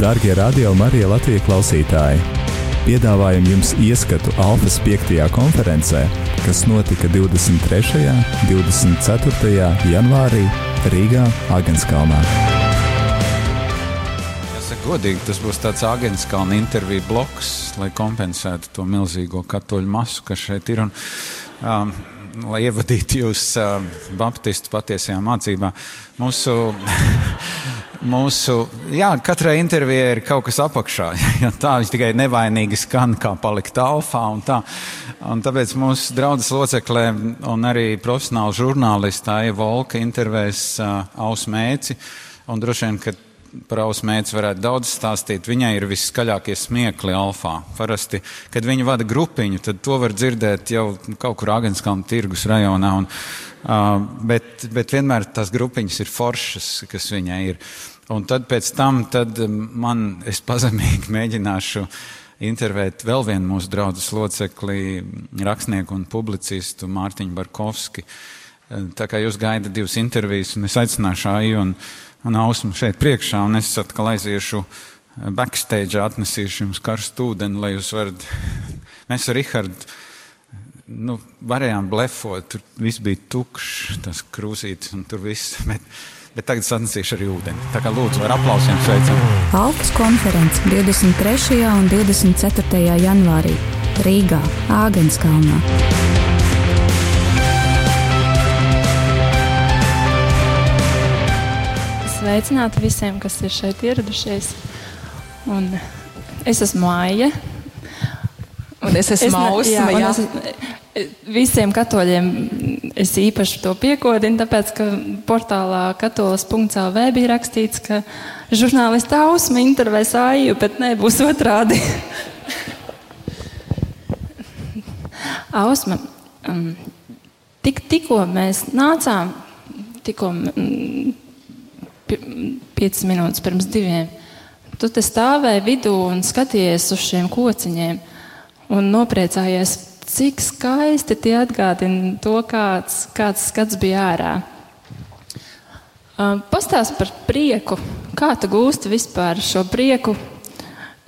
Darbie radio Marija Latvijas klausītāji! Piedāvājam jums ieskatu Alfas 5. konferencē, kas notika 23. un 24. janvārī Rīgā, Agenskalnā. Jāsaka, godīgi, tas būs tāds Agenskalna interviju bloks, lai kompensētu to milzīgo katoļu masu, kas šeit ir. Un, um, lai ievadītu jūs uh, Baptistu patiesajā mācībā. Mūsu mūsu, jā, katrai intervijai ir kaut kas apakšā. Ja tā viņš tikai nevainīgi skan, kā palikt alfā un tā. Un tāpēc mūsu draudzes loceklē un arī profesionāli žurnālisti Aija Volka intervēs uh, Ausmēci. Un droši vien, ka par ausmēķi varētu daudz stāstīt. Viņai ir viskaļākie smiekli alfā. Parasti, kad viņa vada grupiņu, tad to var dzirdēt jau kaut kur Agenskalna tirgus rajonā. Un, uh, bet, bet vienmēr tās grupiņas ir foršas, kas viņai ir. Un tad pēc tam tad man, es pazemīgi mēģināšu intervēt vēl vienu mūsu draugu locekli, rakstnieku un publicistu Mārtiņu Barkovski. Tā kā jūs gaidat divas intervijas, un es aicināšu Aiju un, un Ausmu šeit priekšā, un es atkal aiziešu backstage, atnesīšu jums karstu ūdeni, lai jūs varat. Mēs ar Rihardu nu, varējām blefot, tur viss bija tukšs, tas krūzītis un tur viss. Bet, bet tagad sanesīšu arī ūdeni. Tā kā lūdzu ar aplausiem sveicam. Alpas konference 23. un 24. janvārī Rīgā, Āgenskalnā. Sveicināti visiem, kas ir šeit ieradušies. Un es esmu Maija. Un es esmu Ausma. Jā, jā. Es, visiem katoļiem es īpaši to piekodinu, tāpēc, ka portālā katolis.lv bija rakstīts, ka žurnālista Ausma intervēs Aiju, bet nebūs otrādi. Ausma, um, tik, tikko mēs nācām, tikko um, 5 minūtes pirms diviem. Tu te stāvēji vidū un skatījies uz šiem kociņiem un nopriecājies, cik skaisti tie atgādina to, kāds, kāds skats bija ārā. Pastāst par prieku. Kā tu gūsti vispār šo prieku?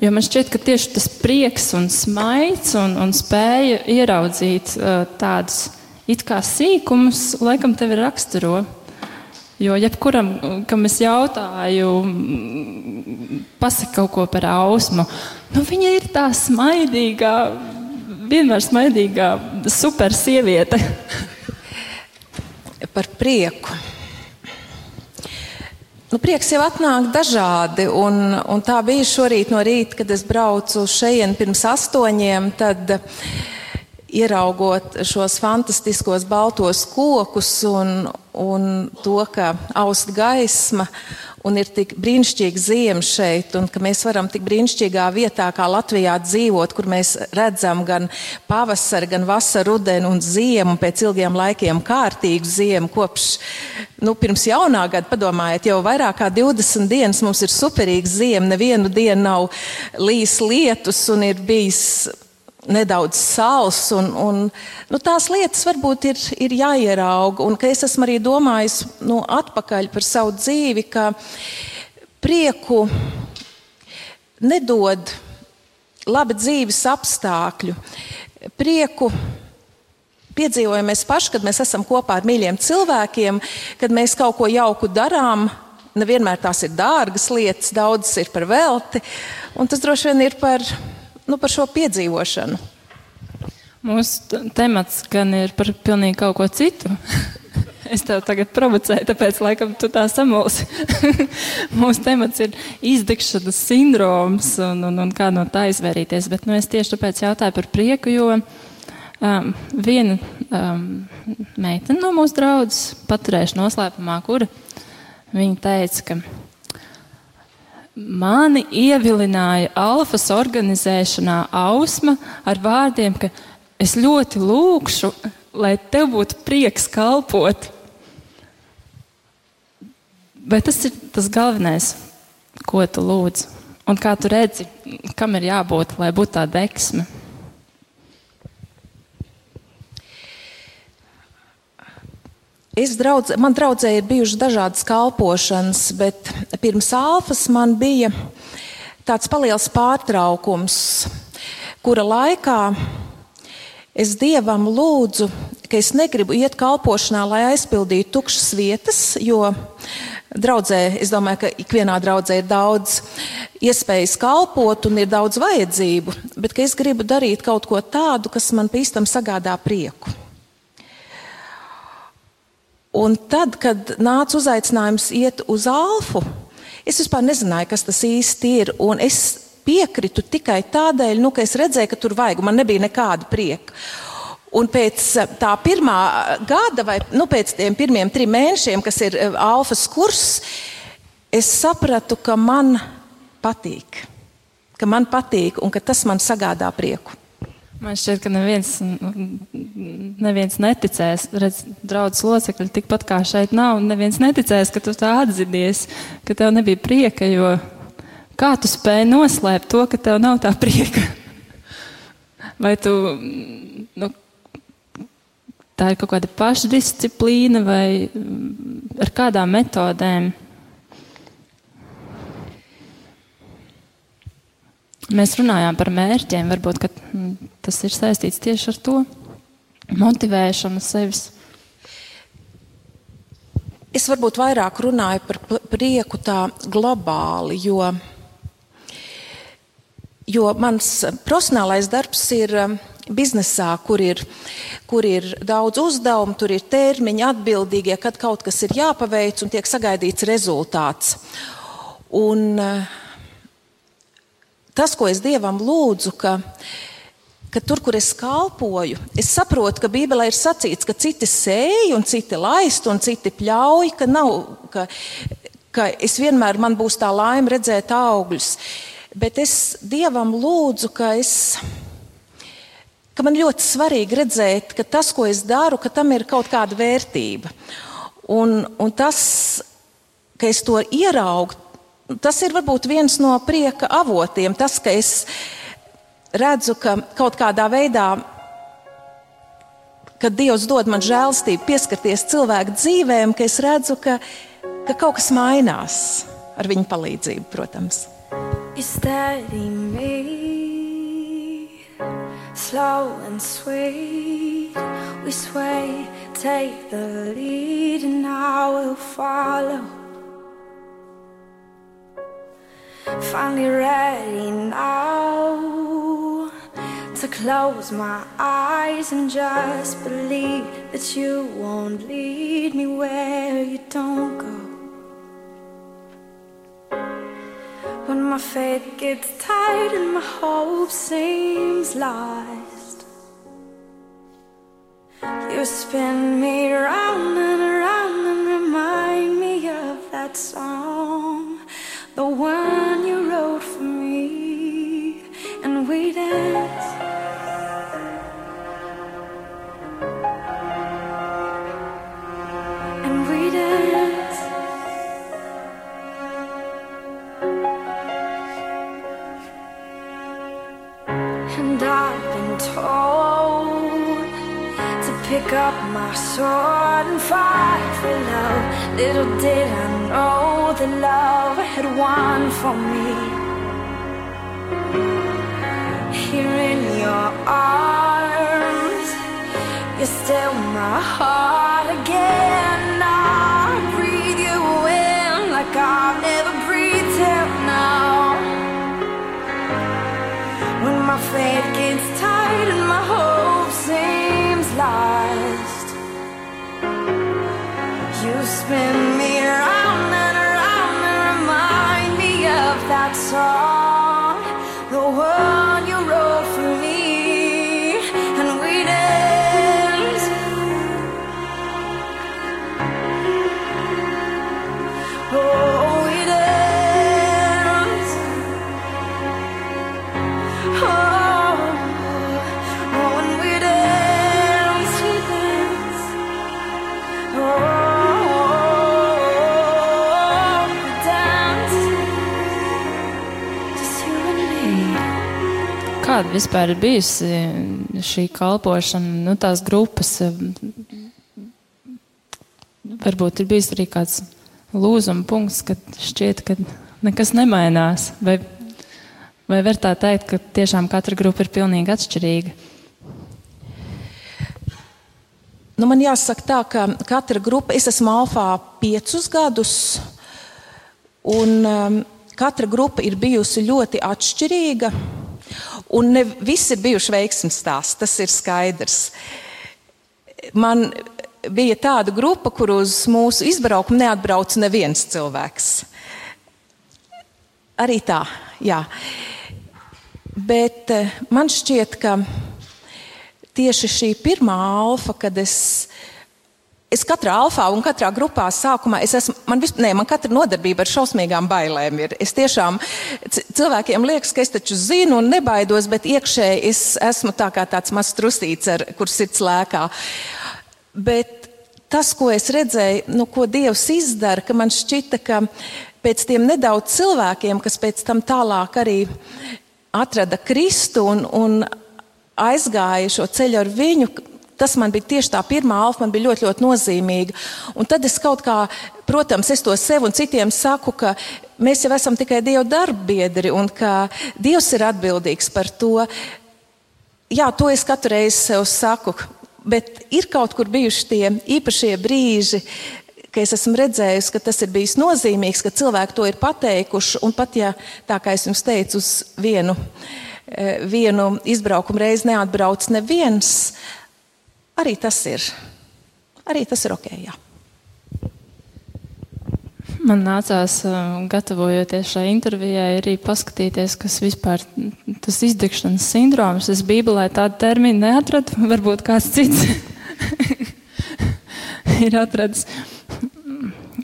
Jo man šķiet, ka tieši tas prieks un smaids un, un spēja ieraudzīt uh, tādus it kā sīkumus, laikam tevi raksturo. Jo jebkuram, kam es jautāju, pasaka kaut ko par ausmu, nu, viņa ir tā smaidīgā, vienmēr smaidīgā, super sieviete. par prieku. Nu, prieks jau atnāk dažādi, un, un tā bija šorīt no rīta, kad es braucu šeit pirms astoņiem. Tad, Ieraugot šos fantastiskos baltos kokus un, un to, ka aust gaisma un ir tik brīnišķīga ziema šeit, un ka mēs varam tik brīnišķīgā vietā kā Latvijā dzīvot, kur mēs redzam gan pavasaru, gan vasaru, rudenu un ziemu, pēc ilgiem laikiem kārtīgu ziemu, kopš, nu, pirms jaunā gada, padomājiet, jau vairāk kā 20 dienas mums ir superīga ziema, nevienu dienu nav līs lietus un ir bijis nedaudz sāls. Un, un, nu, tās lietas varbūt ir, ir jāierauga. Un es esmu arī domājis nu, atpakaļ par savu dzīvi, ka prieku nedod labi dzīves apstākļu. Prieku piedzīvojam mēs paši, kad mēs esam kopā ar mīļiem cilvēkiem, kad mēs kaut ko jauku darām. Nevienmēr tās ir dārgas lietas, daudzas ir par velti, un tas droši vien ir par nu, par šo piedzīvošanu? Mūsu temats gan ir par pilnīgi kaut ko citu. es tev tagad provocēju, tāpēc, laikam, tu tā samulsi. Mūsu temats ir izdegšanas sindroms un, un, un kā no tā izvairīties. Bet nu, es tieši tāpēc jautāju par prieku, jo um, viena um, meitene no mūsu draudzes paturēšu noslēpumā, kura viņa teica, ka Mani ievilināja alfas organizēšanā ausma ar vārdiem, ka es ļoti lūkšu, lai tev būtu prieks kalpot. Bet tas ir tas galvenais, ko tu lūdz. Un kā tu redzi, kam ir jābūt, lai būtu tā deksme? Es draudz, man draudzē ir bijušas dažādas kalpošanas, bet pirms alfas man bija tāds paliels pārtraukums, kura laikā es Dievam lūdzu, ka es negribu iet kalpošanā, lai aizpildītu tukšas vietas, jo draudzē, es domāju, ka ikvienā draudzē ir daudz iespējas kalpot un ir daudz vajadzību, bet es gribu darīt kaut ko tādu, kas man pīstam sagādā prieku. Un tad, kad nāca uzaicinājums iet uz Alfu, es vispār nezināju, kas tas īsti ir. Es piekritu tikai tādēļ, nu, ka es redzēju, ka tur vajag, man nebija nekāda prieka. Un pēc eh, tā pirmā gada, vai nu, pēc tiem pirmiem trim mēnešiem, kas ir eh, alfas kurs, es sapratu, ka man patīk. Ka man patīk un ka tas man sagādā prieku. Man šķiet, ka neviens, neviens neticēs, redz, draudzes locekļi tikpat kā šeit nav, un neviens neticēs, ka tu tā atzinies, ka tev nebija prieka, jo kā tu spēji noslēpt to, ka tev nav tā prieka? Vai tu, nu, tā ir kaut kāda pašdisciplīna vai ar kādām metodēm? Mēs runājām par mērķiem, varbūt mm, tas ir saistīts tieši ar to motivēšanu sevis. Es varbūt vairāk runāju par prieku tā globāli, jo, jo mans profesionālais darbs ir um, biznesā, kur ir, kur ir daudz uzdevumu, tur ir termiņi atbildīgie, kad kaut kas ir jāpaveic un tiek sagaidīts rezultāts. Un, uh, tas, ko es Dievam lūdzu, ka, ka tur, kur es kalpoju, es saprotu, ka Bībelē ir sacīts, ka citi sēž un citi laist un citi pļauj, ka nav, ka, ka es vienmēr man būs tā laime redzēt augļus. Bet es Dievam lūdzu, ka es. Ka man ļoti svarīgi redzēt, ka tas, ko es daru, ka tam ir kaut kāda vērtība. Un, un tas, ka es to ieraugu, tas ir varbūt viens no prieka avotiem. Tas, ka es redzu, ka kaut kādā veidā, kad Dievs dod man žēlstību, pieskarties cilvēku dzīvēm, ka es redzu, ka, ka kaut kas mainās ar viņu palīdzību, protams. Slow and sweet, we sway, take the lead, and I will follow. Finally ready now to close my eyes and just believe that you won't lead me where you don't go. When my faith gets tight and my hope seems lost, you spin me round and around and remind me of that song the one you wrote for me, my sword and fight for love. Little did I know the love had won for me. Here in your arms, you're still my heart again. I breathe you in like I've never breathed till now. When my faith spend vispār ir bijusi šī kalpošana, nu, tās grupas? Varbūt ir bijis arī kāds lūzuma punkts, kad šķiet, ka nekas nemainās. Vai Vai var tā teikt, ka tiešām katra grupa ir pilnīgi atšķirīga? Nu, man jāsaka tā, ka katra grupa, es esmu alfā piecus gadus, un um, katra grupa ir bijusi ļoti atšķirīga. Un ne visi ir bijuši veiksmīgi stāsti, tas ir skaidrs. Man bija tāda grupa, kur uz mūsu izbraukumu neatbrauca neviens cilvēks. Arī tā, jā. Bet eh, man šķiet, ka tieši šī pirmā alfa, kad es, es katrā alfā un katrā grupā sākumā, es esmu, man, vis, ne, man katra nodarbība ar šausmīgām bailēm ir. Es tiešām cilvēkiem liekas, ka es taču zinu un nebaidos, bet iekšēji es esmu tā kā tāds mazs trusīts, ar, kur sirds lēkā. Bet tas, ko es redzēju, nu, ko Dievs izdara, ka man šķita, ka pēc tiem nedaudz cilvēkiem, kas pēc tam tālāk arī atrada Kristu un, un aizgāja šo ceļu ar viņu. Tas man bija tieši tā pirmā alfa, man bija ļoti, ļoti nozīmīga. Un tad es kaut kā, protams, es to sev un citiem saku, ka mēs jau esam tikai Dieva darbbiedri un ka Dievs ir atbildīgs par to. Jā, to es katru reizi sev saku, bet ir kaut kur bijuši tie īpašie brīži, ka es esmu redzējusi, ka tas ir bijis nozīmīgs, ka cilvēki to ir pateikuši. Un pat ja tā kā es jums teicu, uz vienu, eh, vienu izbraukumu reizi neatbrauc neviens, arī tas ir. Arī tas ir ok. Jā. Man nācās, gatavojoties šai intervijai, arī paskatīties, kas vispār tas izdegšanas sindroms. Es Bībelē tādu terminu neatradu, varbūt kāds cits ir atradis.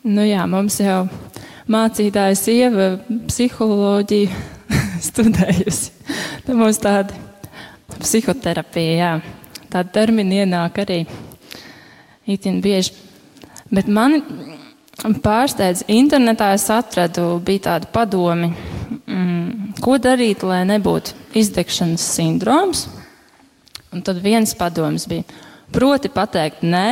Nu jā, mums jau mācītājs ieva psiholoģiju studējusi. Tad mums tāda psihoterapija, jā. Tāda termina ienāk arī itin bieži. Bet man pārsteidz internetā es atradu, bija tāda padomi, mm, ko darīt, lai nebūtu izdegšanas sindroms. Un tad viens padoms bija, proti pateikt nē,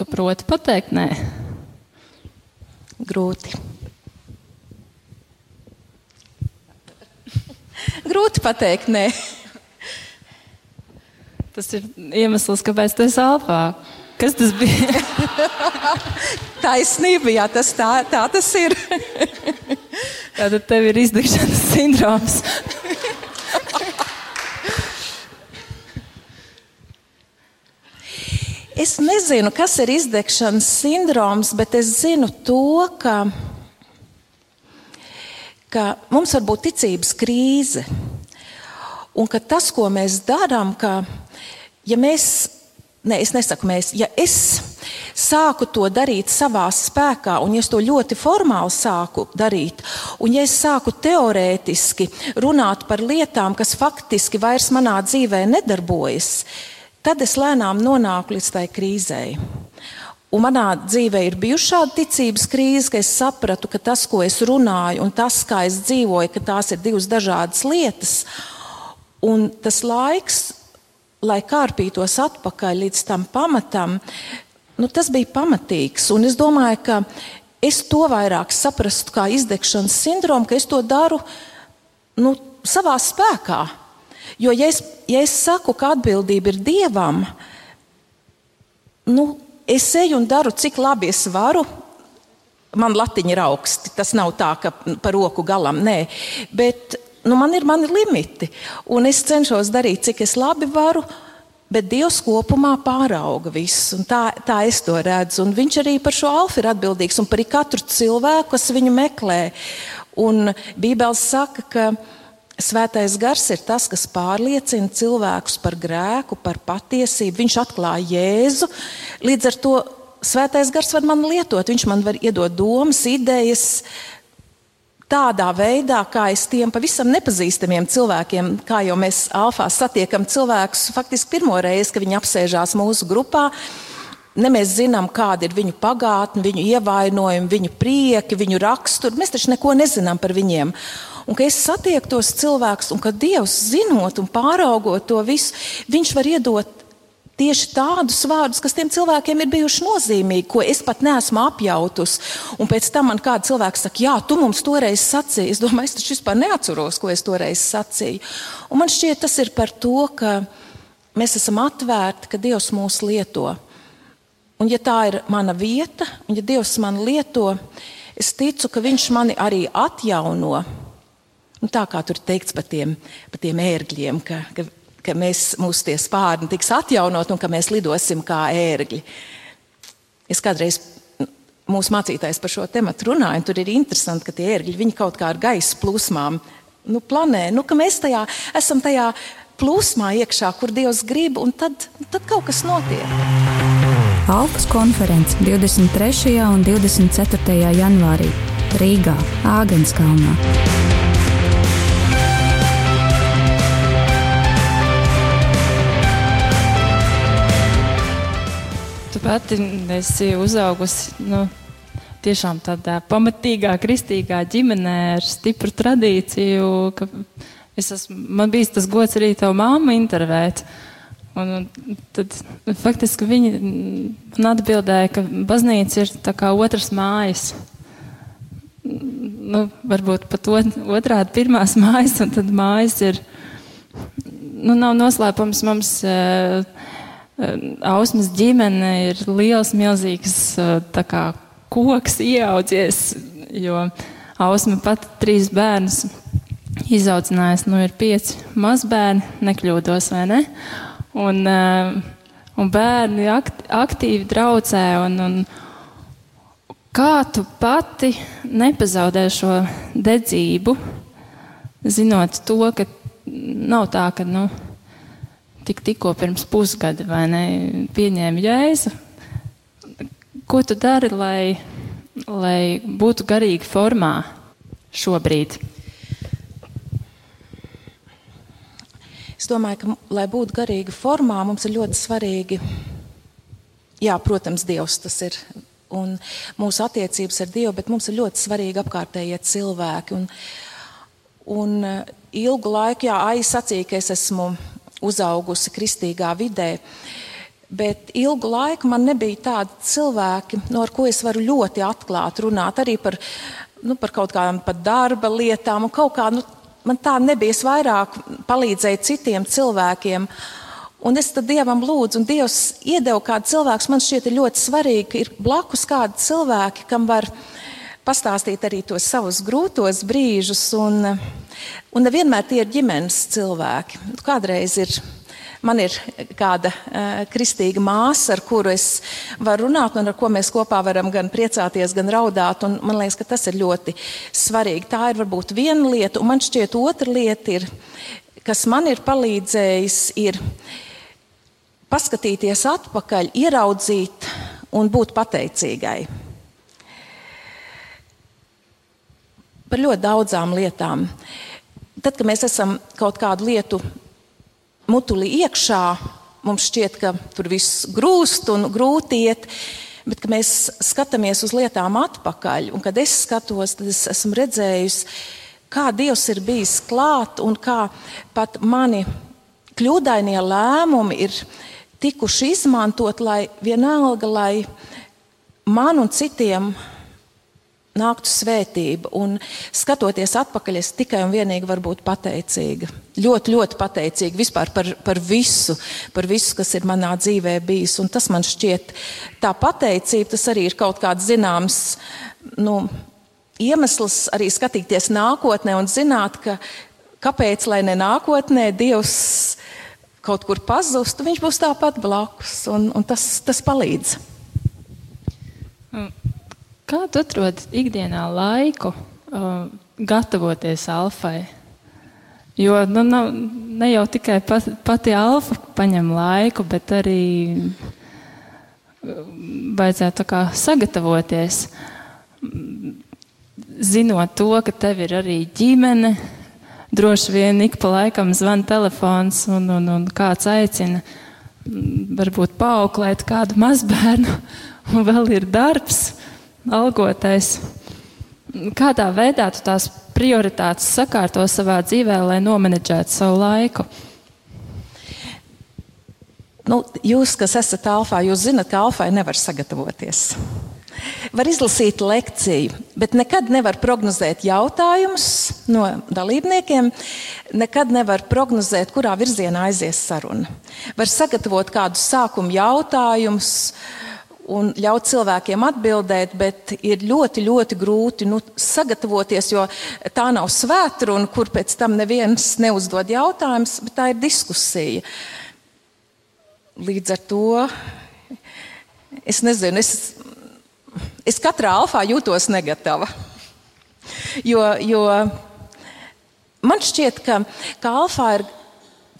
Tu proti pateikt, nē? Grūti. Grūti pateikt, nē. Tas ir iemesls, kāpēc tas ir alfā. Kas tas bija? Taisnība, jā, tas tā, tā tas ir. Tātad tev ir izdegšanas sindroms. Es nezinu, kas ir izdegšanas sindroms, bet es zinu to, ka, ka mums var būt ticības krīze. Un ka tas, ko mēs darām, ka ja mēs, ne, es nesaku mēs, ja es sāku to darīt savā spēkā, un ja es to ļoti formāli sāku darīt, un ja es sāku teorētiski runāt par lietām, kas faktiski vairs manā dzīvē nedarbojas, Tad es lēnām nonāku līdz tai krīzei. Un manā dzīvē ir bijusi šāda ticības krīze, ka es sapratu, ka tas, ko es runāju, un tas, kā es dzīvoju, tās ir divas dažādas lietas. Un tas laiks, lai kārpītos atpakaļ līdz tam pamatam, nu, tas bija pamatīgs. Un es domāju, ka es to vairāk saprastu kā izdegšanas sindromu, ka es to daru nu, savā spēkā. Jo, ja es, ja es saku, ka atbildība ir dievam, nu, es eju un daru, cik labi es varu. Man latiņa ir augsti. Tas nav tā, ka par roku galam nē. Bet nu, man ir mani limiti. Un es cenšos darīt, cik es labi varu. Bet Dievs kopumā pārauga visu, un tā, tā es to redzu. Un viņš arī par šo alfa ir atbildīgs un par katru cilvēku, kas viņu meklē. Un Bībeli saka, ka Svētais gars ir tas, kas pārliecina cilvēkus par grēku, par patiesību. Viņš atklāja Jēzu. Līdz ar to Svētais gars var man lietot. Viņš man var iedot domas, idejas. Tādā veidā, kā es tiem pavisam nepazīstamiem cilvēkiem, kā jau mēs Alfā satiekam cilvēkus, faktiski pirmo reizi, kad viņi apsēžās mūsu grupā, ne mēs zinām, kāda ir viņu pagātne, viņu ievainojumi, viņu prieki, viņu raksturu. Mēs taču neko nezinām par viņiem. Un ka es satieku tos cilvēkus, un ka Dievs, zinot un pāraugot to visu, Viņš var iedot tieši tādus vārdus, kas tiem cilvēkiem ir bijuši nozīmīgi, ko es pat neesmu apjautus. Un pēc tam man kāds cilvēks saka, jā, tu mums toreiz sacīji. Es domāju, es taču vispār neatceros, ko es toreiz sacīju. Un man šķiet, tas ir par to, ka mēs esam atvērti, ka Dievs mūs lieto. Un ja tā ir mana vieta, un ja Dievs man lieto, es ticu, ka Viņš mani arī atjauno. Nu, tā kā tur teikts par tiem, par tiem ērgļiem, ka, ka ka mēs, mūsu tie spārni tiks atjaunot un ka mēs lidosim kā ērgļi. Es kādreiz mūsu mācītājs par šo tematu runāju, un tur ir interesanti, ka tie ērgļi viņi kaut kā ar gaisa plūsmām nu, planē, nu, ka mēs tajā esam tajā plūsmā iekšā, kur Dievs grib, un tad, tad kaut kas notiek. Alpas konferences 23. un 24. janvārī Rīgā, Āgenskalnā. Tu pati esi uzaugusi nu, tiešām tādā pamatīgā, kristīgā ģimenē ar stipru tradīciju. Es esmu, man bija tas gods arī tavu māmu intervēt. Un, un tad faktiski viņi man atbildēja, ka baznīca ir tā kā otras mājas. Nu, varbūt pat otrādi pirmās mājas, un tad mājas ir, nu, nav noslēpums mums. Uh, Ausmas ģimene ir liels, milzīgs kā, koks ieaudzies, jo Ausma pat trīs bērnus izaudzinājusi. Nu, ir pieci mazbērni, nekļūdos vai ne? Un, un bērni aktīvi traucē. Un, un kā tu pati nepazaudē šo dedzību, zinot to, ka nav tā, ka. Nu, tik, tikko pirms pusgada, ne, pieņēma jēzu. Ko tu dari, lai, lai būtu garīgi formā šobrīd? Es domāju, ka, lai būtu garīgi formā, mums ir ļoti svarīgi, jā, protams, Dievs tas ir. Un mūsu attiecības ar Dievu, bet mums ir ļoti svarīgi apkārtējie cilvēki. Un, un eh, ilgu laiku, jā, aizsacīja, ka es esmu uzaugusi kristīgā vidē. Bet ilgu laiku man nebija tādi cilvēki, no ar ko es varu ļoti atklāti runāt arī par, nu, par kaut kādām darba lietām. Kā, nu, man tā nebija. Es vairāk palīdzēju citiem cilvēkiem. Un es tad Dievam lūdzu, un Dievs iedeva kādu cilvēku. Man šķiet, ļoti svarīgi, ka ir blakus kādi cilvēki, kam var pastāstīt arī tos savus grūtos brīžus. Un, Un nevienmēr tie ir ģimenes cilvēki. Kādreiz ir. Man ir kāda uh, kristīga māsa, ar kuru es varu runāt, un ar ko mēs kopā varam gan priecāties, gan raudāt. Man liekas, ka tas ir ļoti svarīgi. Tā ir varbūt viena lieta, un man šķiet, otra lieta, ir, kas man ir palīdzējis, ir paskatīties atpakaļ, ieraudzīt un būt pateicīgai. Par ļoti daudzām lietām. Tad, kad mēs esam kaut kādu lietu mutulī iekšā, mums šķiet, ka tur viss grūst un grūti iet. Bet, kad mēs skatāmies uz lietām atpakaļ, un kad es skatos, tad es esmu redzējusi, kā Dievs ir bijis klāt un kā pat mani kļūdainie lēmumi ir tikuši izmantot, lai vienalga, lai man un citiem nāktu svētība. Un skatoties atpakaļ, es tikai un vienīgi varu būt pateicīga. Ļoti, ļoti pateicīga vispār par, par visu, par visu, kas ir manā dzīvē bijis. Un tas man šķiet, tā pateicība, tas arī ir kaut kāds zināms nu, iemesls arī skatīties nākotnē un zināt, ka kāpēc, lai ne nākotnē, Dievs kaut kur pazustu, viņš būs tāpat blakus, un, un tas, tas palīdz. Kā tu atrod ikdienā laiku uh, gatavoties alfai? Jo nu, nav, ne jau tikai pat, pati alfa paņem laiku, bet arī uh, vajadzētu sagatavoties. Zinot to, ka tev ir arī ģimene, droši vien ik pa laikam zvana telefons un, un, un kāds aicina varbūt paauklēt kādu mazbērnu, un vēl ir darbs algotais. Kādā veidā tu tās prioritātes sakārto savā dzīvē, lai nomenedžētu savu laiku? Nu, jūs, kas esat alfā, jūs zinat, ka alfai nevar sagatavoties. Var izlasīt lekciju, bet nekad nevar prognozēt jautājumus no dalībniekiem, nekad nevar prognozēt, kurā virzienā aizies saruna. Var sagatavot kādus sākuma jautājumus un ļaut cilvēkiem atbildēt, bet ir ļoti, ļoti grūti nu, sagatavoties, jo tā nav svētruna, kur pēc tam neviens neuzdod jautājumus, bet tā ir diskusija. Līdz ar to es nezinu, es es katrā alfā jūtos negatava. Jo, jo man šķiet, ka, ka alfā ir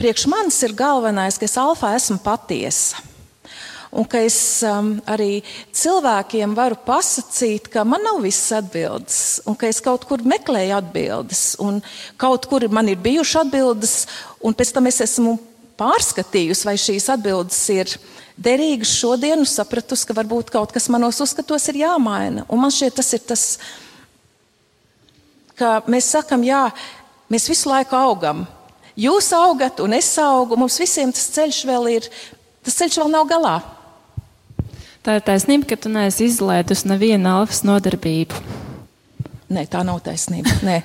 priekš manis ir galvenais, ka es alfā esmu patiesa. Un ka es um, arī cilvēkiem varu pasakīt, ka man nav visas atbildes, un ka es kaut kur meklēju atbildes, un kaut kur man ir bijušas atbildes, un pēc tam es esmu pārskatījusi, vai šīs atbildes ir derīgas šodien, sapratusi, ka varbūt kaut kas manos uzskatos ir jāmaina. Un man šķiet, tas ir tas, ka mēs sakam, jā, mēs visu laiku augam. Jūs augat, un es augu. Mums visiem tas ceļš vēl ir, tas ceļš vēl nav galā. Tā ir taisnība, ka tu neesi izlaidusi nevienu alfas nodarbību. Nē, tā nav taisnība. Nē.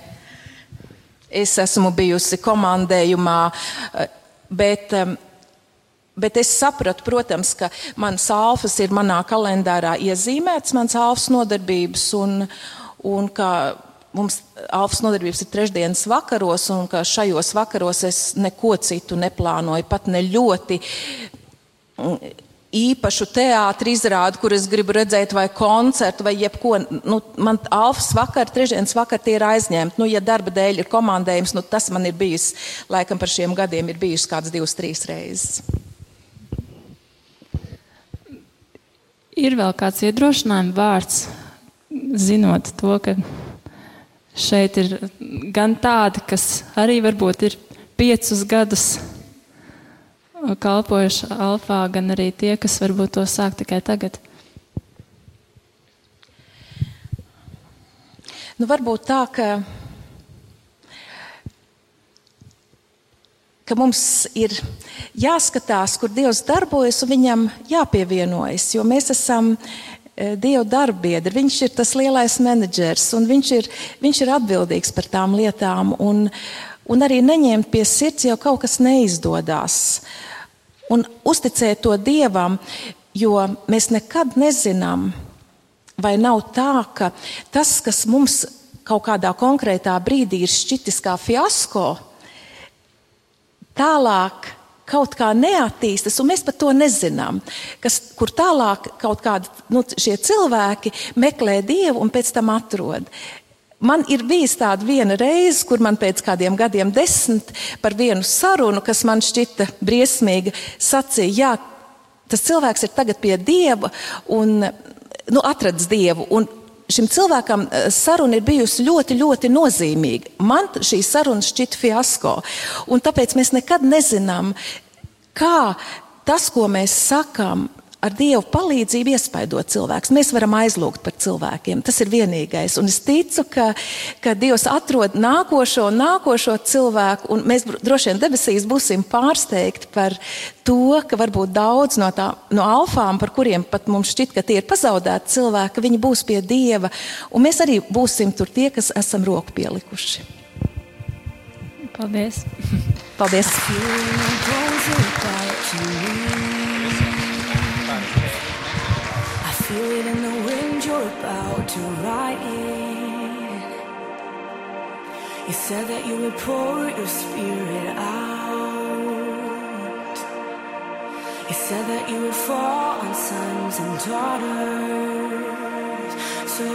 Es esmu bijusi komandējumā, bet um, Bet es sapratu, protams, ka manas alfas ir manā kalendārā iezīmētas, manas alfas nodarbības, un, un ka mums alfas nodarbības ir trešdienas vakaros, un ka šajos vakaros es neko citu neplānoju, pat ne ļoti īpašu teātris izrādi, kur es gribu redzēt, vai koncertu, vai jebko. Nu, man alfas vakar, trešdienas vakar tie ir aizņemti. Nu, ja darba dēļ ir komandējums, nu, tas man ir bijis, laikam par šiem gadiem ir bijis kāds divas, trīs reizes. Ir vēl kāds iedrošinājuma vārds, zinot to, ka šeit ir gan tādi, kas arī varbūt ir piecus gadus kalpojuši alfā, gan arī tie, kas varbūt to sāk tikai tagad. Nu, varbūt tā, ka ka mums ir jāskatās, kur Dievs darbojas, un viņam jāpievienojas, jo mēs esam e, Dieva darbiedri. Viņš ir tas lielais menedžers, un viņš ir, viņš ir atbildīgs par tām lietām. Un, un arī neņemt pie sirds, jau kaut kas neizdodas. Un uzticēt to Dievam, jo mēs nekad nezinām, vai nav tā, ka tas, kas mums kaut kādā konkrētā brīdī ir šķitis kā fiasko, tālāk kaut kā neattīstas, un mēs pat to nezinām. Kas, kur tālāk kaut kādi nu, cilvēki meklē dievu un pēc tam atrod. Man ir bijis tāda viena reize, kur man pēc kādiem gadiem, desmit, par vienu sarunu, kas man šķita briesmīga, sacīja, jā, tas cilvēks ir tagad pie dieva un nu, atradis dievu. Un šim cilvēkam eh, saruna ir bijusi ļoti, ļoti nozīmīga. Man šī saruna šķita fiasko. Un tāpēc mēs nekad nezinām, kā tas, ko mēs sakām, ar Dievu palīdzību iespaidot cilvēkus. Mēs varam aizlūgt par cilvēkiem. Tas ir vienīgais. Un es ticu, ka, ka Dievs atrod nākošo un nākošo cilvēku, un mēs droši vien debesīs būsim pārsteigti par to, ka varbūt daudz no, tā, no alfām, par kuriem pat mums šķiet, ka tie ir pazaudēti cilvēki, viņi būs pie Dieva, un mēs arī būsim tur tie, kas esam roku pielikuši. Paldies! Paldies! To ride in. You said that you would pour your spirit out. You said that you would fall on sons and daughters. So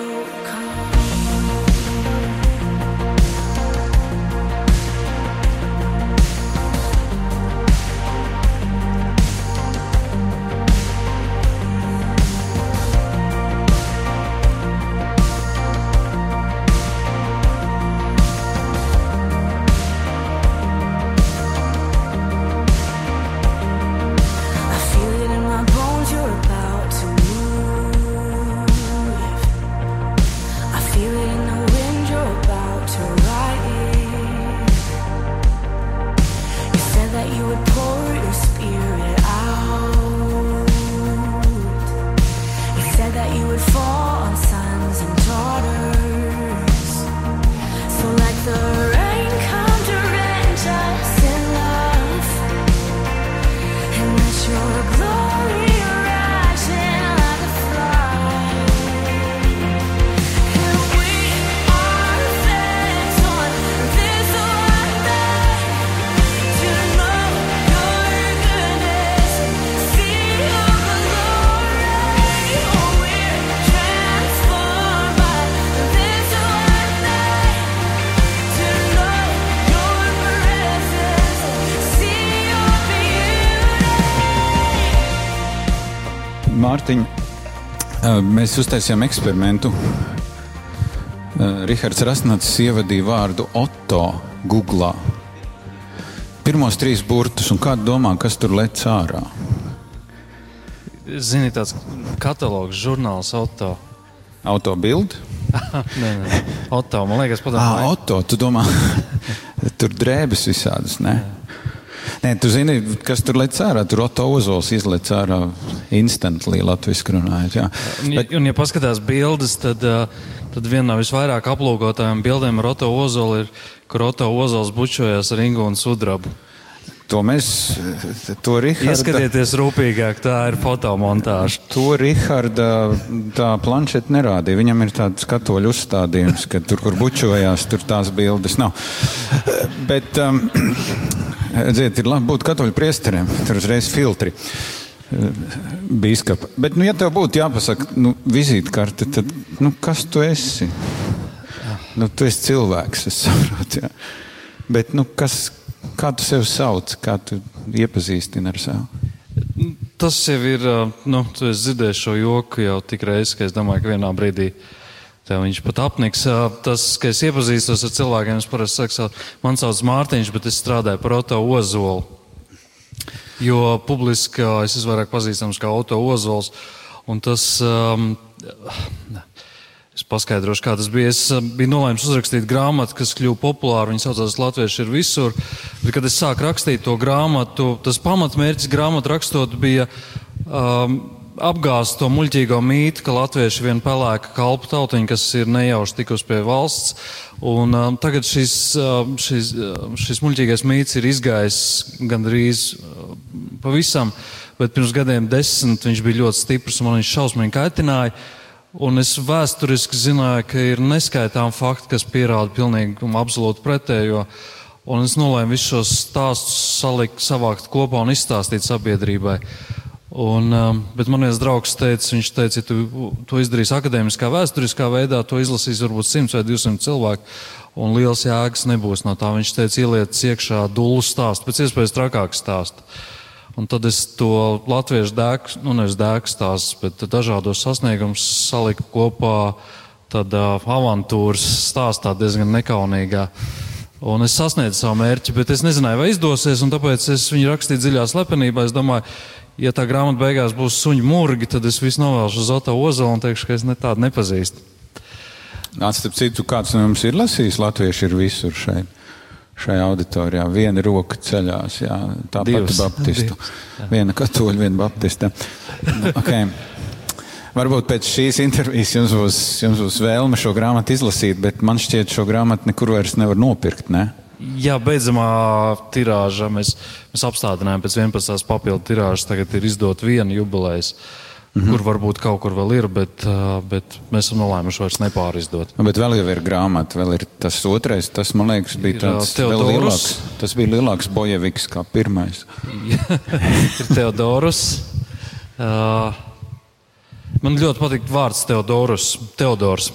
mēs uztaisījām eksperimentu. Rihards Rasnats ievadīja vārdu Otto Google. Pirmos trīs burtus, un kāda domā, kas tur lec ārā? Zini, tāds katalogs, žurnāls Otto. Autobild? nē, nē, Otto, man liekas, padomā. Ah, Otto, tu domā, tur drēbes visādas, ne? Jā. Nē, tu zini, kas tur lec ārā. Tur Otto Ozols izlec ārā instantly latviski runājot. Jā. Bet... Un, ja paskatās bildes, tad, tad viena no visvairāk aplūkotājām bildēm ar Otto Ozolu ir, kur Otto Ozols bučojas ar Ingu un Sudrabu. To mēs, to Riharda. Ieskatieties rūpīgāk, tā ir fotomontāža. To Riharda tā planšeta nerādīja. Viņam ir tāds katoļu uzstādījums, ka tur, kur bučojās, tur tās bildes nav. Bet, um, Dziet, ir labi būt katoļu priesteriem, tur uzreiz filtri. Bīskapa. Bet, nu, ja tev būtu jāpasaka, nu, vizītkarte, tad nu, kas tu esi? Nu, tu esi cilvēks, es saprotu. Jā. Bet, nu, kas, kā tu sevi sauc, kā tu iepazīstini ar sevi? Tas jau ir, nu, tu esi dzirdējis šo joku jau tik reizes, ka es domāju, ka vienā brīdī Tev viņš pat apniks. Tas, ka es iepazīstos ar cilvēkiem, es parasti saku, man sauc Mārtiņš, bet es strādāju par Oto Ozolu. Jo publiski es esmu vairāk pazīstams kā Oto Ozols. Un tas, um, es paskaidrošu, kā tas bija. Es biju nolēmis uzrakstīt grāmatu, kas kļuva populāra. Viņa saucās Latvieši ir visur. Bet, kad es sāku rakstīt to grāmatu, tas pamatmērķis grāmatu rakstot bija. Um, apgāzt to muļķīgo mītu, ka latvieši vien pelēka kalpu tautiņa, kas ir nejauši tikus pie valsts. Un, um, tagad šis, um, šis, um, šis muļķīgais mīts ir izgājis gandrīz uh, pavisam, bet pirms gadiem desmit viņš bija ļoti stiprs un man viņš šausmīgi kaitināja. Un es vēsturiski zināju, ka ir neskaitām fakti, kas pierāda pilnīgi un absolūti pretējo. Un es nolēmu visus šos stāstus salikt, savākt kopā un izstāstīt sabiedrībai. Un, um, bet man viens draugs teica, viņš teica, ja tu to izdarīsi akadēmiskā, vēsturiskā veidā, to izlasīs varbūt 100 vai 200 cilvēku, un liels jēgas nebūs no tā. Viņš teica, ieliec iekšā dūlu stāstu, pēc iespējas trakāku stāstu. Un tad es to latviešu dēku, nu nevis dēku stāstu, bet dažādos sasniegumus saliku kopā tādā avantūras stāstā diezgan nekaunīgā. Un es sasniedzu savu mērķi, bet es nezināju, vai izdosies, un tāpēc es viņu rakstīju dziļā slepenībā. Es domāju, ja tā grāmata beigās būs suņu mūrgi, tad es visu novēlšu uz Oto Ozolu un teikšu, ka es ne tādu nepazīstu. Atcīm citu, kāds no jums ir lasījis, latvieši ir visur šeit. Šajā auditorijā viena roka ceļās, jā, tā pati baptistu. Divas, viena katoļa, viena baptista. okay. Varbūt pēc šīs intervijas jums būs, jums būs vēlme šo grāmatu izlasīt, bet man šķiet, šo grāmatu nekur vairs nevar nopirkt. Ne? Jā, beidzamā tirāža mēs, mēs apstādinājām pēc 11. papildu tirāžas. Tagad ir izdot viena jubilejas. Mm -hmm. Kur varbūt kaut kur vēl ir, bet, bet mēs esam nolēmuši vairs nepārizdot. Nu, bet vēl jau ir grāmata, vēl ir tas otrais. Tas, man liekas, bija ir, tāds vēl lielāks. Tas bija lielāks bojeviks kā pirmais. ir Teodorus. Uh, man ļoti patīk vārds Teodorus. Teodors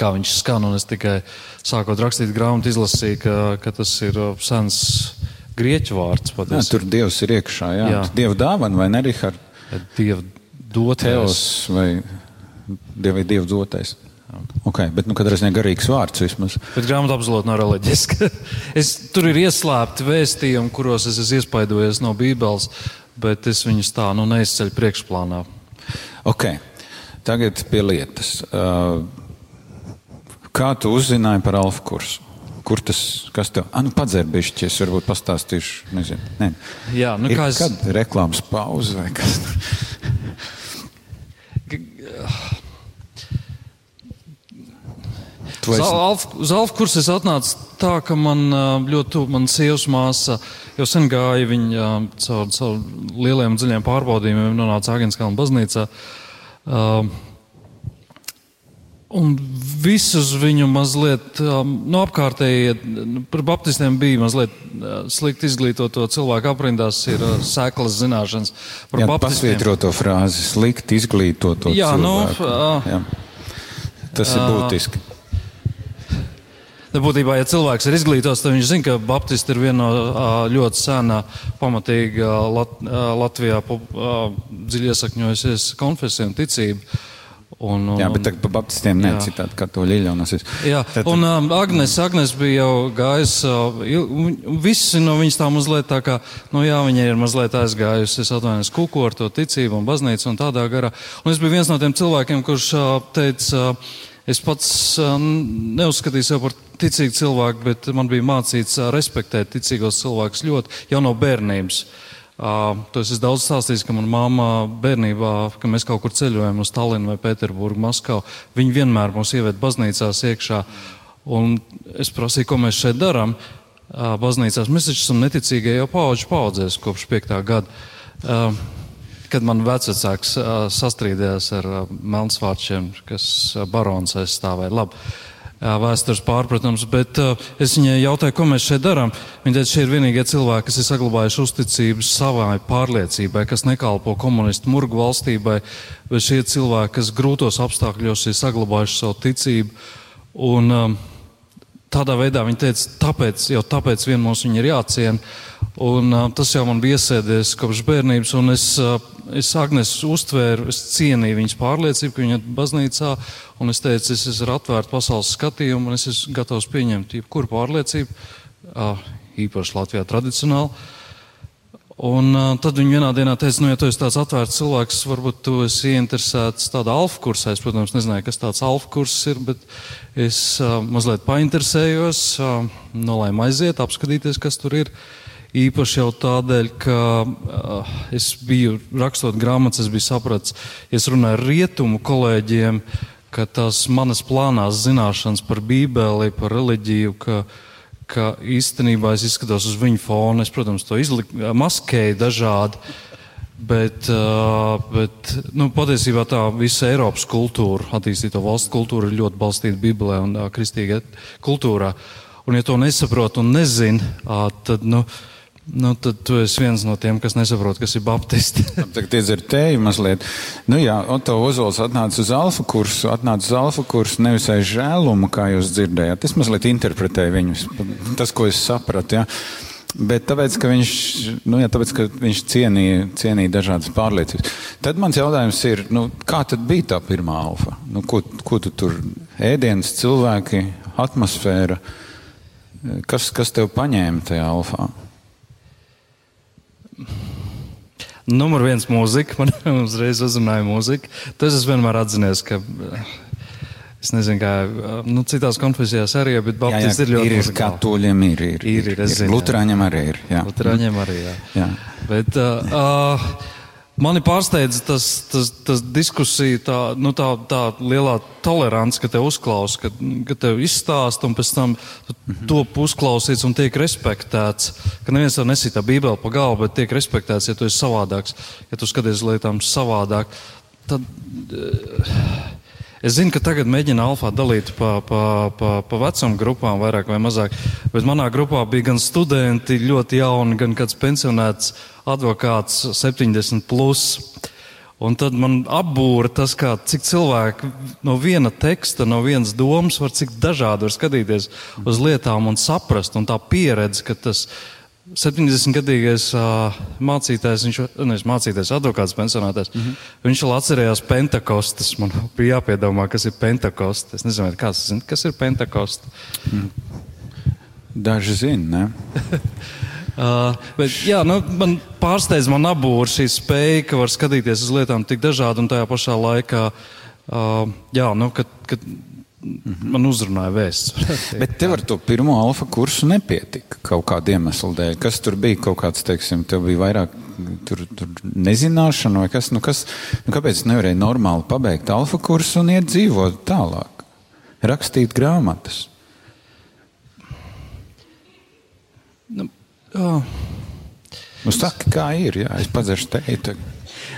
kā viņš skan. Es tikai sākot rakstīt grāmatu, izlasīju, ka, ka tas ir uh, sens grieķu vārds. Jā, tur Dievs ir iekšā. Jā. Jā. Dieva dāvana vai ne, Rihard? Dieva dotais. vai Dieva, dieva dotais. Okay, bet, nu, katrā ziņā garīgs vārds vismaz. Bet grāmata absolūti nav reliģiska. es, tur ir ieslēpti vēstījumi, kuros es esmu iespaidojies no Bībeles, bet es viņus tā nu, neizceļu priekšplānā. Ok, tagad pie lietas. Uh, Kā tu uzzināji par alfa kursu? Kur tas, kas tev, ah, nu, padzērbišķi, es varbūt pastāstīšu, nezinu. Nē. Jā, nu, Ir kā es. Kad reklāmas pauze vai kas? Uz, uz alfa kursu es atnācu tā, ka man ļoti tuvu mana sievas māsa jau sen gāja viņa caur, caur lieliem dziļiem pārbaudījumiem, nonāca Agenskalna baznīcā. Uh, Un visus viņu mazliet, um, nu, apkārtējie, nu, par baptistiem bija mazliet uh, slikti izglītoto cilvēku aprindās, ir uh, sēklas zināšanas par Jā, baptistiem. Pasvietro to frāzi, slikti izglītoto Jā, cilvēku. Nu, Jā. Tas ir būtiski. Nebūtībā, ja cilvēks ir izglītots, tad viņš zina, ka Baptisti ir viena no ļoti sena, pamatīga Lat Latvijā dziļi iesakņojusies konfesija un ticība. Un, un, jā, bet tagad par baptistiem ne citādi katoļi Iļonas. Jā, tad, un um, Agnes, Agnes bija jau gājis, uh, visi no viņas tā mazliet tā kā, nu jā, viņa ir mazliet aizgājusi, es atvainojos, kuku ar to ticību un baznīcu un tādā garā. Un es biju viens no tiem cilvēkiem, kurš uh, teica, uh, es pats uh, neuzskatīju sev par ticīgu cilvēku, bet man bija mācīts uh, respektēt ticīgos cilvēkus ļoti jau no bērnības. Uh, Uh, to es esmu daudz stāstījis, ka manā māmā bērnībā, kad mēs kaut kur ceļojam uz Tallinu vai Pēterburgu, Maskavu, viņi vienmēr mūs ieved baznīcās iekšā. Un es prasīju, ko mēs šeit darām. Baznīcās mēs taču esam neticīgie jau paudžu paudzēs kopš 5. gada. Kad man vecāks sastrīdējās ar Melnsvārčiem, kas barons aizstāvēja. Labi vēstures pārpratums, bet uh, es viņai jautāju, ko mēs šeit darām. Viņa teica, šie ir vienīgie cilvēki, kas ir saglabājuši uzticību savai pārliecībai, kas nekalpo komunistu murgu valstībai, bet šie cilvēki, kas grūtos apstākļos ir saglabājuši savu ticību. Un, um, tādā veidā viņa teica, tāpēc, jau tāpēc vien mums viņa ir jāciena. Un, tas jau man bija iesēdies kopš bērnības, un es es Agnes uztvēru, es cienīju viņas pārliecību, ka viņa ir baznīcā, un es teicu, es esmu atvērts pasaules skatījumu, un es esmu gatavs pieņemt jebkuru pārliecību, īpaši Latvijā tradicionāli. Un uh, tad viņa vienā dienā teica, nu, ja tu esi tāds atvērts cilvēks, varbūt tu esi ieinteresēts tādā alfa kursā. Es, protams, nezināju, kas tāds alfa kurs ir, bet es uh, mazliet painteresējos, uh, nolēmu aiziet, apskatīties, kas tur ir. Uh, Īpaši jau tādēļ, ka uh, es biju rakstot grāmatas, es biju sapratis, ja es runāju ar rietumu kolēģiem, ka tās manas plānās zināšanas par Bībeli, par reliģiju, ka, ka īstenībā es izskatos uz viņu fonu. Es, protams, to izliku, maskēju dažādi. Bet, bet nu, patiesībā tā visa Eiropas kultūra, attīstīto valstu kultūra ir ļoti balstīta Bībelē un kristīgā kultūrā. Un, ja to nesaprot un nezina, tad. Nu, uh, Nu, tad tu esi viens no tiem, kas nesaprot, kas ir baptisti. Tagad iedzer teju mazliet. Nu jā, Oto Ozols atnāca uz alfa kursu, atnāca uz alfa kursu nevis aiz žēlumu, kā jūs dzirdējāt. Es mazliet interpretēju viņus, tas, ko es sapratu. Ja? Bet tāpēc, ka viņš, nu, jā, tāpēc, ka viņš cienīja, cienīja dažādas pārliecības. Tad mans jautājums ir, nu, kā tad bija tā pirmā alfa? Nu, ko, ko tu tur ēdienas, cilvēki, atmosfēra? Kas, kas tev paņēma tajā alfā? Numur viens mūzika, man uzreiz uzrunāja mūzika. Tas es vienmēr atzinies, ka Es nezinu, kā nu, citās konfesijās arī, bet Baptisti ir ļoti ir. Ir katoļiem ir. Ir, ir, ir, ir Lutrāņiem arī ir. Jā. Lutrāņiem arī, jā. jā. Bet, uh, uh, Mani pārsteidz tas, tas, tas diskusija, tā, nu, tā, tā lielā tolerance, ka te uzklausa, ka, ka tev izstāst un pēc tam to uzklausīts un tiek respektēts. Ka neviens tev nesītā bībeli pa galvu, bet tiek respektēts, ja tu esi savādāks, ja tu skaties lietām savādāk. Tad, uh, Es zinu, ka tagad mēģina alfā dalīt pa, pa, pa, pa vecuma grupām, vairāk vai mazāk. Bet manā grupā bija gan studenti, ļoti jauni, gan kāds pensionēts advokāts 70. Plus. Un tad man apbūra tas, kā, cik cilvēki no viena teksta, no vienas domas var cik dažādi var skatīties uz lietām un saprast. Un tā pieredze, ka tas ir 70-gadīgais uh, mācītājs, viņš nevis mācītājs, advokāts, pensionātais. Mm -hmm. Viņš vēl atcerējās pentakostas. Man bija jāpiedomā, kas ir pentakostas. Es nezinu, kāds kas ir pentakostas. Mm. Daži zina, ne? uh, bet, jā, nu, man pārsteidz man abūra šī spēja, ka var skatīties uz lietām tik dažādi un tajā pašā laikā, uh, jā, nu, kad, kad man uzrunāja vēsts. Bet tev ar to pirmo alfa kursu nepietika kaut kāda iemesla dēļ. Kas tur bija kaut kāds, teiksim, tev bija vairāk tur, tur nezināšana vai kas, nu kas, nu kāpēc nevarēja normāli pabeigt alfa kursu un iet dzīvot tālāk? Rakstīt grāmatas. Nu, oh. Nu, saka, kā ir, jā, es padzeršu teitu.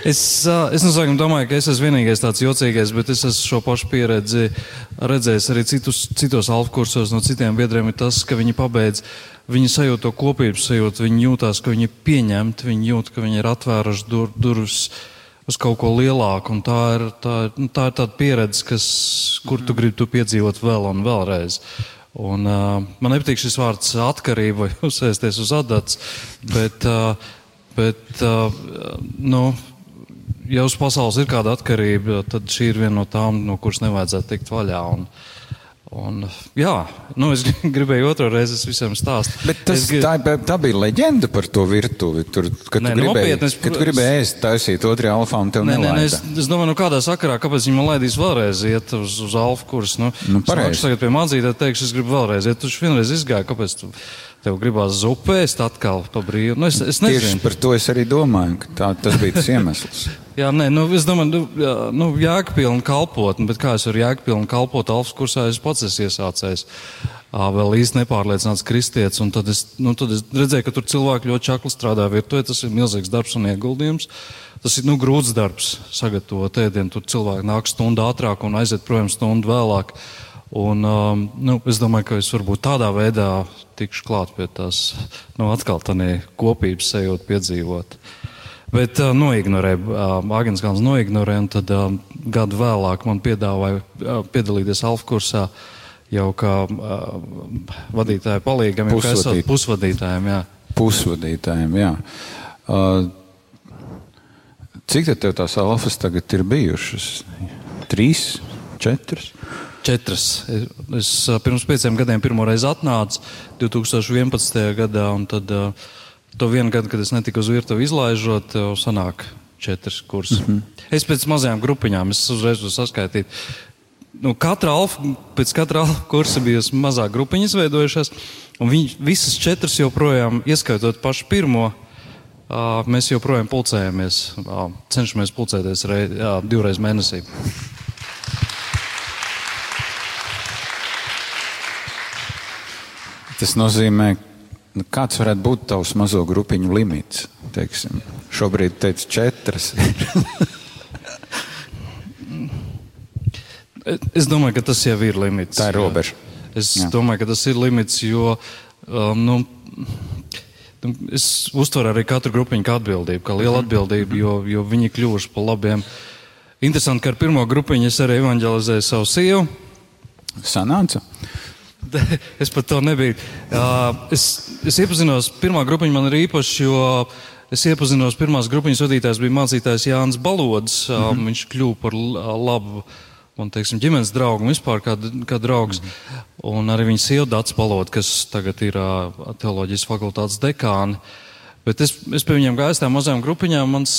Es, es nezinu, domāju, ka es esmu vienīgais tāds jocīgais, bet es esmu šo pašu pieredzi redzējis arī citus, citos alfa kursos no citiem biedriem. Ir tas, ka viņi pabeidz, viņi sajūt to kopības sajūtu, viņi jūtās, ka viņi ir pieņemti, viņi jūt, ka viņi ir atvēruši dur, durvis uz kaut ko lielāku. Tā ir, tā, nu, tā ir tāda pieredze, kas, kur tu gribi tu piedzīvot vēl un vēlreiz. Un, uh, man nepatīk šis vārds atkarība vai uzsēsties uz adats, bet, uh, bet uh, nu, ja uz pasaules ir kāda atkarība, tad šī ir viena no tām, no kuras nevajadzētu tikt vaļā. Un, Un, jā, nu, es gribēju otru reizi visam stāstīt. Bet tas, grib... tā, tā bija leģenda par to virtuvi. Tur, kad nē, tu gribēji, nopietni, es, kad tu gribēji ēst, taisīt otrajā alfā un tev nē, nē, nē, es, es domāju, nu kādā sakarā, kāpēc viņi man laidīs vēlreiz iet uz, uz alfa kursu. Nu, nu, es tagad pie mācītāja teikšu, es gribu vēlreiz iet. Tu vienreiz izgāji, kāpēc tu tev gribās zupēst atkal pa brīvu? Nu, es, es nezinu. Tieši par to es arī domāju, ka tā, tas bija tas iemesls. Jā, nē, nu, es domāju, nu, nu jēgpilni kalpot, bet kā es varu jēgpilni kalpot alfas kursā, es pats esmu iesācējis. Vēl īsti nepārliecināts kristietis, un tad es, nu, tad es redzēju, ka tur cilvēki ļoti čakli strādā virtuvē. Tas ir milzīgs darbs un ieguldījums. Tas ir nu, grūts darbs sagatavot ēdienu. Tur cilvēki nāk stundu ātrāk un aiziet projām stundu vēlāk. Un, um, nu, es domāju, ka es varbūt tādā veidā tikšu klāt pie tās, nu, atkal tādā kopības sajūta piedzīvot. Bet uh, noignorēja, uh, Agnēs Kalns noignorēja, un tad uh, gadu vēlāk man piedāvāja uh, piedalīties Alfa kursā jau kā uh, vadītāja palīgam, jau kā esot pusvadītājiem. Jā. Pusvadītājiem, jā. Uh, cik tev tās alfas tagad ir bijušas? Trīs, četras? Četras. Es, pirms pieciem gadiem pirmo reizi atnācu 2011. gadā, un tad To vienu gadu, kad es netiku uz virtuvi izlaižot, sanāk četras kursus. Mm -hmm. Es pēc mazajām grupiņām, es uzreiz varu saskaitīt. Nu, katra alfa, pēc katra alfa kursa bija mazā grupiņa izveidojušās, un viņi visas četras joprojām, ieskaitot pašu pirmo, mēs joprojām pulcējamies, cenšamies pulcēties rei, jā, divreiz mēnesī. Tas nozīmē, Nu, kāds varētu būt tavs mazo grupiņu limits? Teiksim? Šobrīd teica četras. es domāju, ka tas jau ir limits. Tā ir robeža. Es Jā. domāju, ka tas ir limits, jo um, nu, nu, es uztveru arī katru grupiņu kā atbildību, kā lielu mhm. atbildību, jo, jo viņi kļuvuši pa labiem. Interesanti, ka ar pirmo grupiņu es arī evanģelizēju savu sievu. Sanāca? Es pat to nebiju. Uh, es, es iepazinos, pirmā grupiņa man ir īpaša, jo es iepazinos, pirmās grupiņas vadītājs bija mācītājs Jānis Balods. Uh, mm -hmm. Viņš kļuva par labu man teiksim, ģimenes draugu vispār kā, kā draugs. Mm -hmm. Un arī viņa sieva Dats Balot, kas tagad ir uh, teoloģijas fakultātes dekāna. Bet es, es pie viņiem gāju tām mazām grupiņām. Mans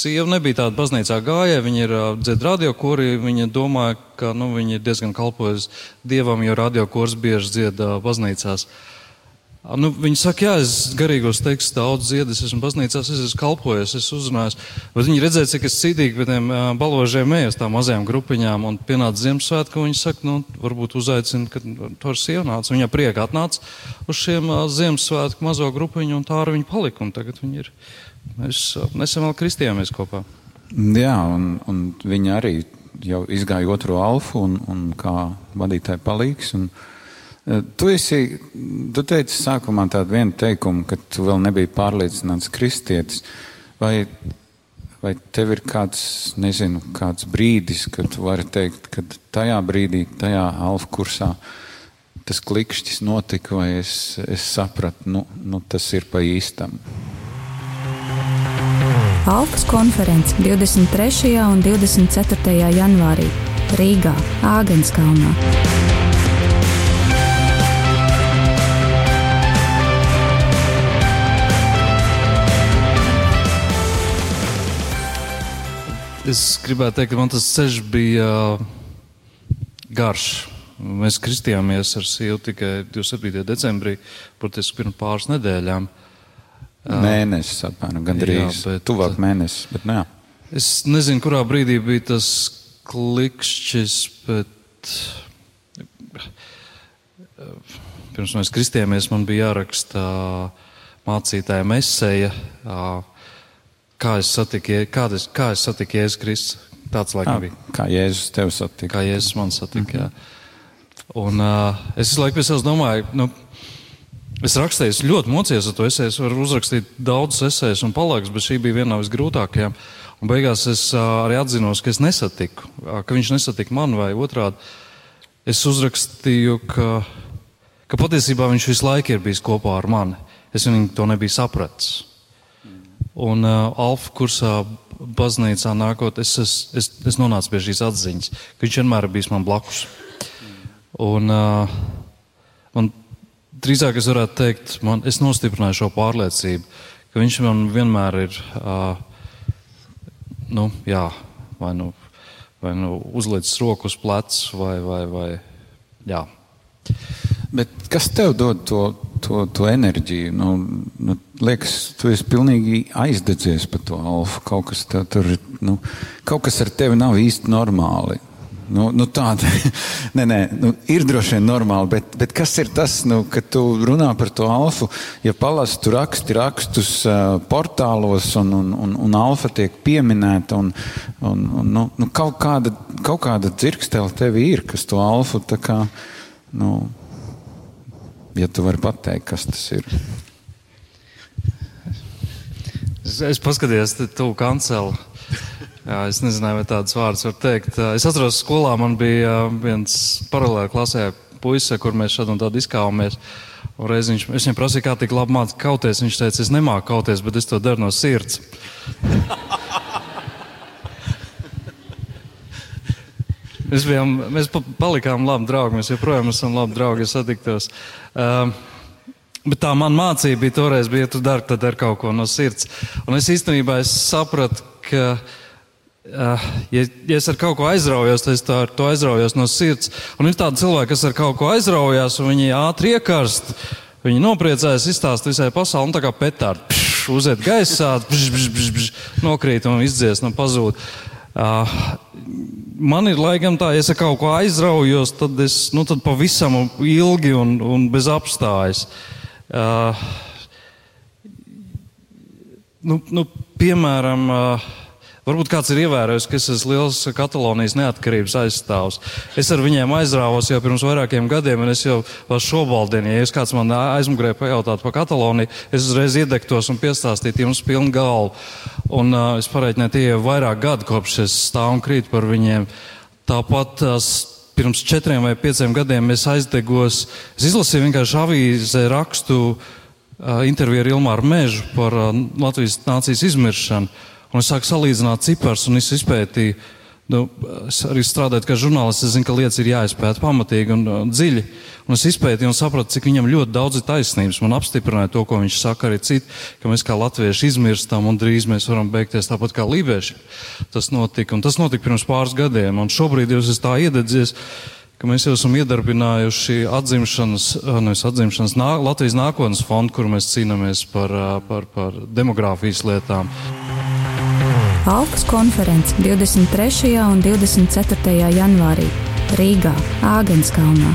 sieva nebija tāda baznīcā gājēja, viņa ir uh, dzied radio kori, viņa domāja, ka nu, viņa ir diezgan kalpojusi dievam, jo radio kors bieži dzied uh, baznīcās. Nu, viņi saka, jā, es garīgos tekstus daudz dziedu, es esmu baznīcās, es esmu kalpojis, es uzrunājos. Bet viņi redzēja, cik es cītīgi pie tiem baložiem eju, tām mazajām grupiņām, un pienāca Ziemassvētku, viņi saka, nu, varbūt uzaicina, ka to ar sievu nāca. Viņa prieka atnāca uz šiem Ziemassvētku mazo grupiņu, un tā arī viņa palika, un tagad viņi ir Mēs nesen vēl kristījāmies kopā. Jā, un, un viņi arī jau izgāja otro alfu un, un kā vadītāji palīgs. Un, tu, esi, tu teici sākumā tādu vienu teikumu, ka tu vēl nebija pārliecināts kristietis. Vai, vai tev ir kāds, nezinu, kāds brīdis, kad tu vari teikt, ka tajā brīdī, tajā alfa kursā tas klikšķis notika, vai es, es sapratu, nu, nu tas ir pa īstam? Alpas konferences 23. un 24. janvārī Rīgā, Āgenskalnā. Es gribētu teikt, ka man tas ceļš bija garš. Mēs kristījāmies ar sievu tikai 27. decembrī, protams, pirms pāris nedēļām. Mēnesis apmēram, gandrīz. Bet, tuvāk mēnesis, bet nē. Es nezinu, kurā brīdī bija tas klikšķis, bet pirms mēs kristījāmies, man bija jāraksta mācītāja mesēja, kā es satiku, kā es, kā es satiku Jēzus Kristus. Tāds laikam bija. Kā Jēzus tevi satika. Kā Jēzus man satika, mm -hmm. Un uh, es visu laiku pie sevis domāju, nu, Es rakstīju, es ļoti mocījos ar to esēju. Es varu uzrakstīt daudzus esējus un palāks, bet šī bija viena no visgrūtākajām. Un beigās es arī atzinos, ka es nesatiku, ka viņš nesatika mani vai otrādi. Es uzrakstīju, ka ka patiesībā viņš visu laiku ir bijis kopā ar mani. Es viņu to nebiju sapratis. Un uh, Alfa kursā baznīcā nākot, es, es, es, es nonācu pie šīs atziņas, ka viņš vienmēr ir bijis man blakus. Un, uh, un drīzāk es varētu teikt, man, es nostiprināju šo pārliecību, ka viņš man vienmēr ir, uh, nu, jā, vai nu, vai nu uzlicis roku uz pleca, vai, vai, vai, jā. Bet kas tev dod to, to, to enerģiju? Nu, nu, liekas, tu esi pilnīgi aizdedzies par to alfa. Kaut kas, tur, nu, kaut kas ar tevi nav īsti normāli. Nu, nu tāda nē, nē, nu, ir droši vien normāli, bet, bet kas ir tas, nu, ka tu runā par to alfa? Ja palasi tu raksti rakstus uh, portālos un, un, un, un alfa tiek pieminēta, un, un, un nu, nu, kaut, kāda, kaut kāda dzirkstele tev ir, kas to alfu tā kā. Nu, ja tu vari pateikt, kas tas ir. Es, es paskatījos, tu kancelu. Jā, es nezināju, vai tādas vārdas var teikt. Es atceros, skolā man bija viens paralēli klasē puise, kur mēs šādu un tādu izkāvāmies. Un reiz viņš, es viņam prasīju, kā tik labi mācīt kauties. Viņš teica, es nemāku kauties, bet es to daru no sirds. Mēs, bijām, mēs palikām labi draugi, mēs joprojām esam labi draugi, ja satiktos. Uh, bet tā man mācība bija toreiz, bija, ja tu dari, tad dari kaut ko no sirds. Un es īstenībā es sapratu, ka, uh, ja, ja es ar kaut ko aizraujos, tad es tā, to aizraujos no sirds. Un ir tādi cilvēki, kas ar kaut ko aizraujās, un viņi ātri iekarst, viņi nopriecājas, izstāst visai pasauli, un tā kā petāri uziet gaisā, bž, bž, bž, bž, nokrīt un izdzies un pazūd. Uh, man ir laikam tā, ja es kaut ko aizraujos, tad es nu, tad pavisam ilgi un, un bez apstājas. Uh, nu, nu, piemēram, uh, varbūt kāds ir ievērojis, ka es esmu liels Katalonijas neatkarības aizstāvs. Es ar viņiem aizrāvos jau pirms vairākiem gadiem, un es jau vēl šobrīd, ja kāds man aizmugurē pajautātu par Kataloniju, es uzreiz iedegtos un piestāstītu jums pilnu galvu. Un uh, es pareiķināju, tie jau vairāk gadi kopš es stāvu un krītu par viņiem. Tāpat tās pirms četriem vai pieciem gadiem es aizdegos, es izlasīju vienkārši avīzē rakstu uh, interviju ar Ilmāru Mežu par uh, Latvijas nācijas izmiršanu. Un es sāku salīdzināt cipars un es izpētīju, nu, arī strādāju kā žurnālists, es zinu, ka lietas ir jāizpēta pamatīgi un uh, dziļi. Un es izpētīju un sapratu, cik viņam ļoti daudz ir taisnības. Man apstiprināja to, ko viņš saka arī citi, ka mēs kā latvieši izmirstam un drīz mēs varam beigties tāpat kā lībieši. Tas notika, un tas notika pirms pāris gadiem. Un šobrīd jūs esat tā iededzies, ka mēs jau esam iedarbinājuši atzimšanas, nevis atzimšanas, nā, Latvijas nākotnes fondu, kur mēs cīnāmies par, par, par demogrāfijas lietām. Alpas konference 23. un 24. janvārī Rīgā, Āgenskalnā.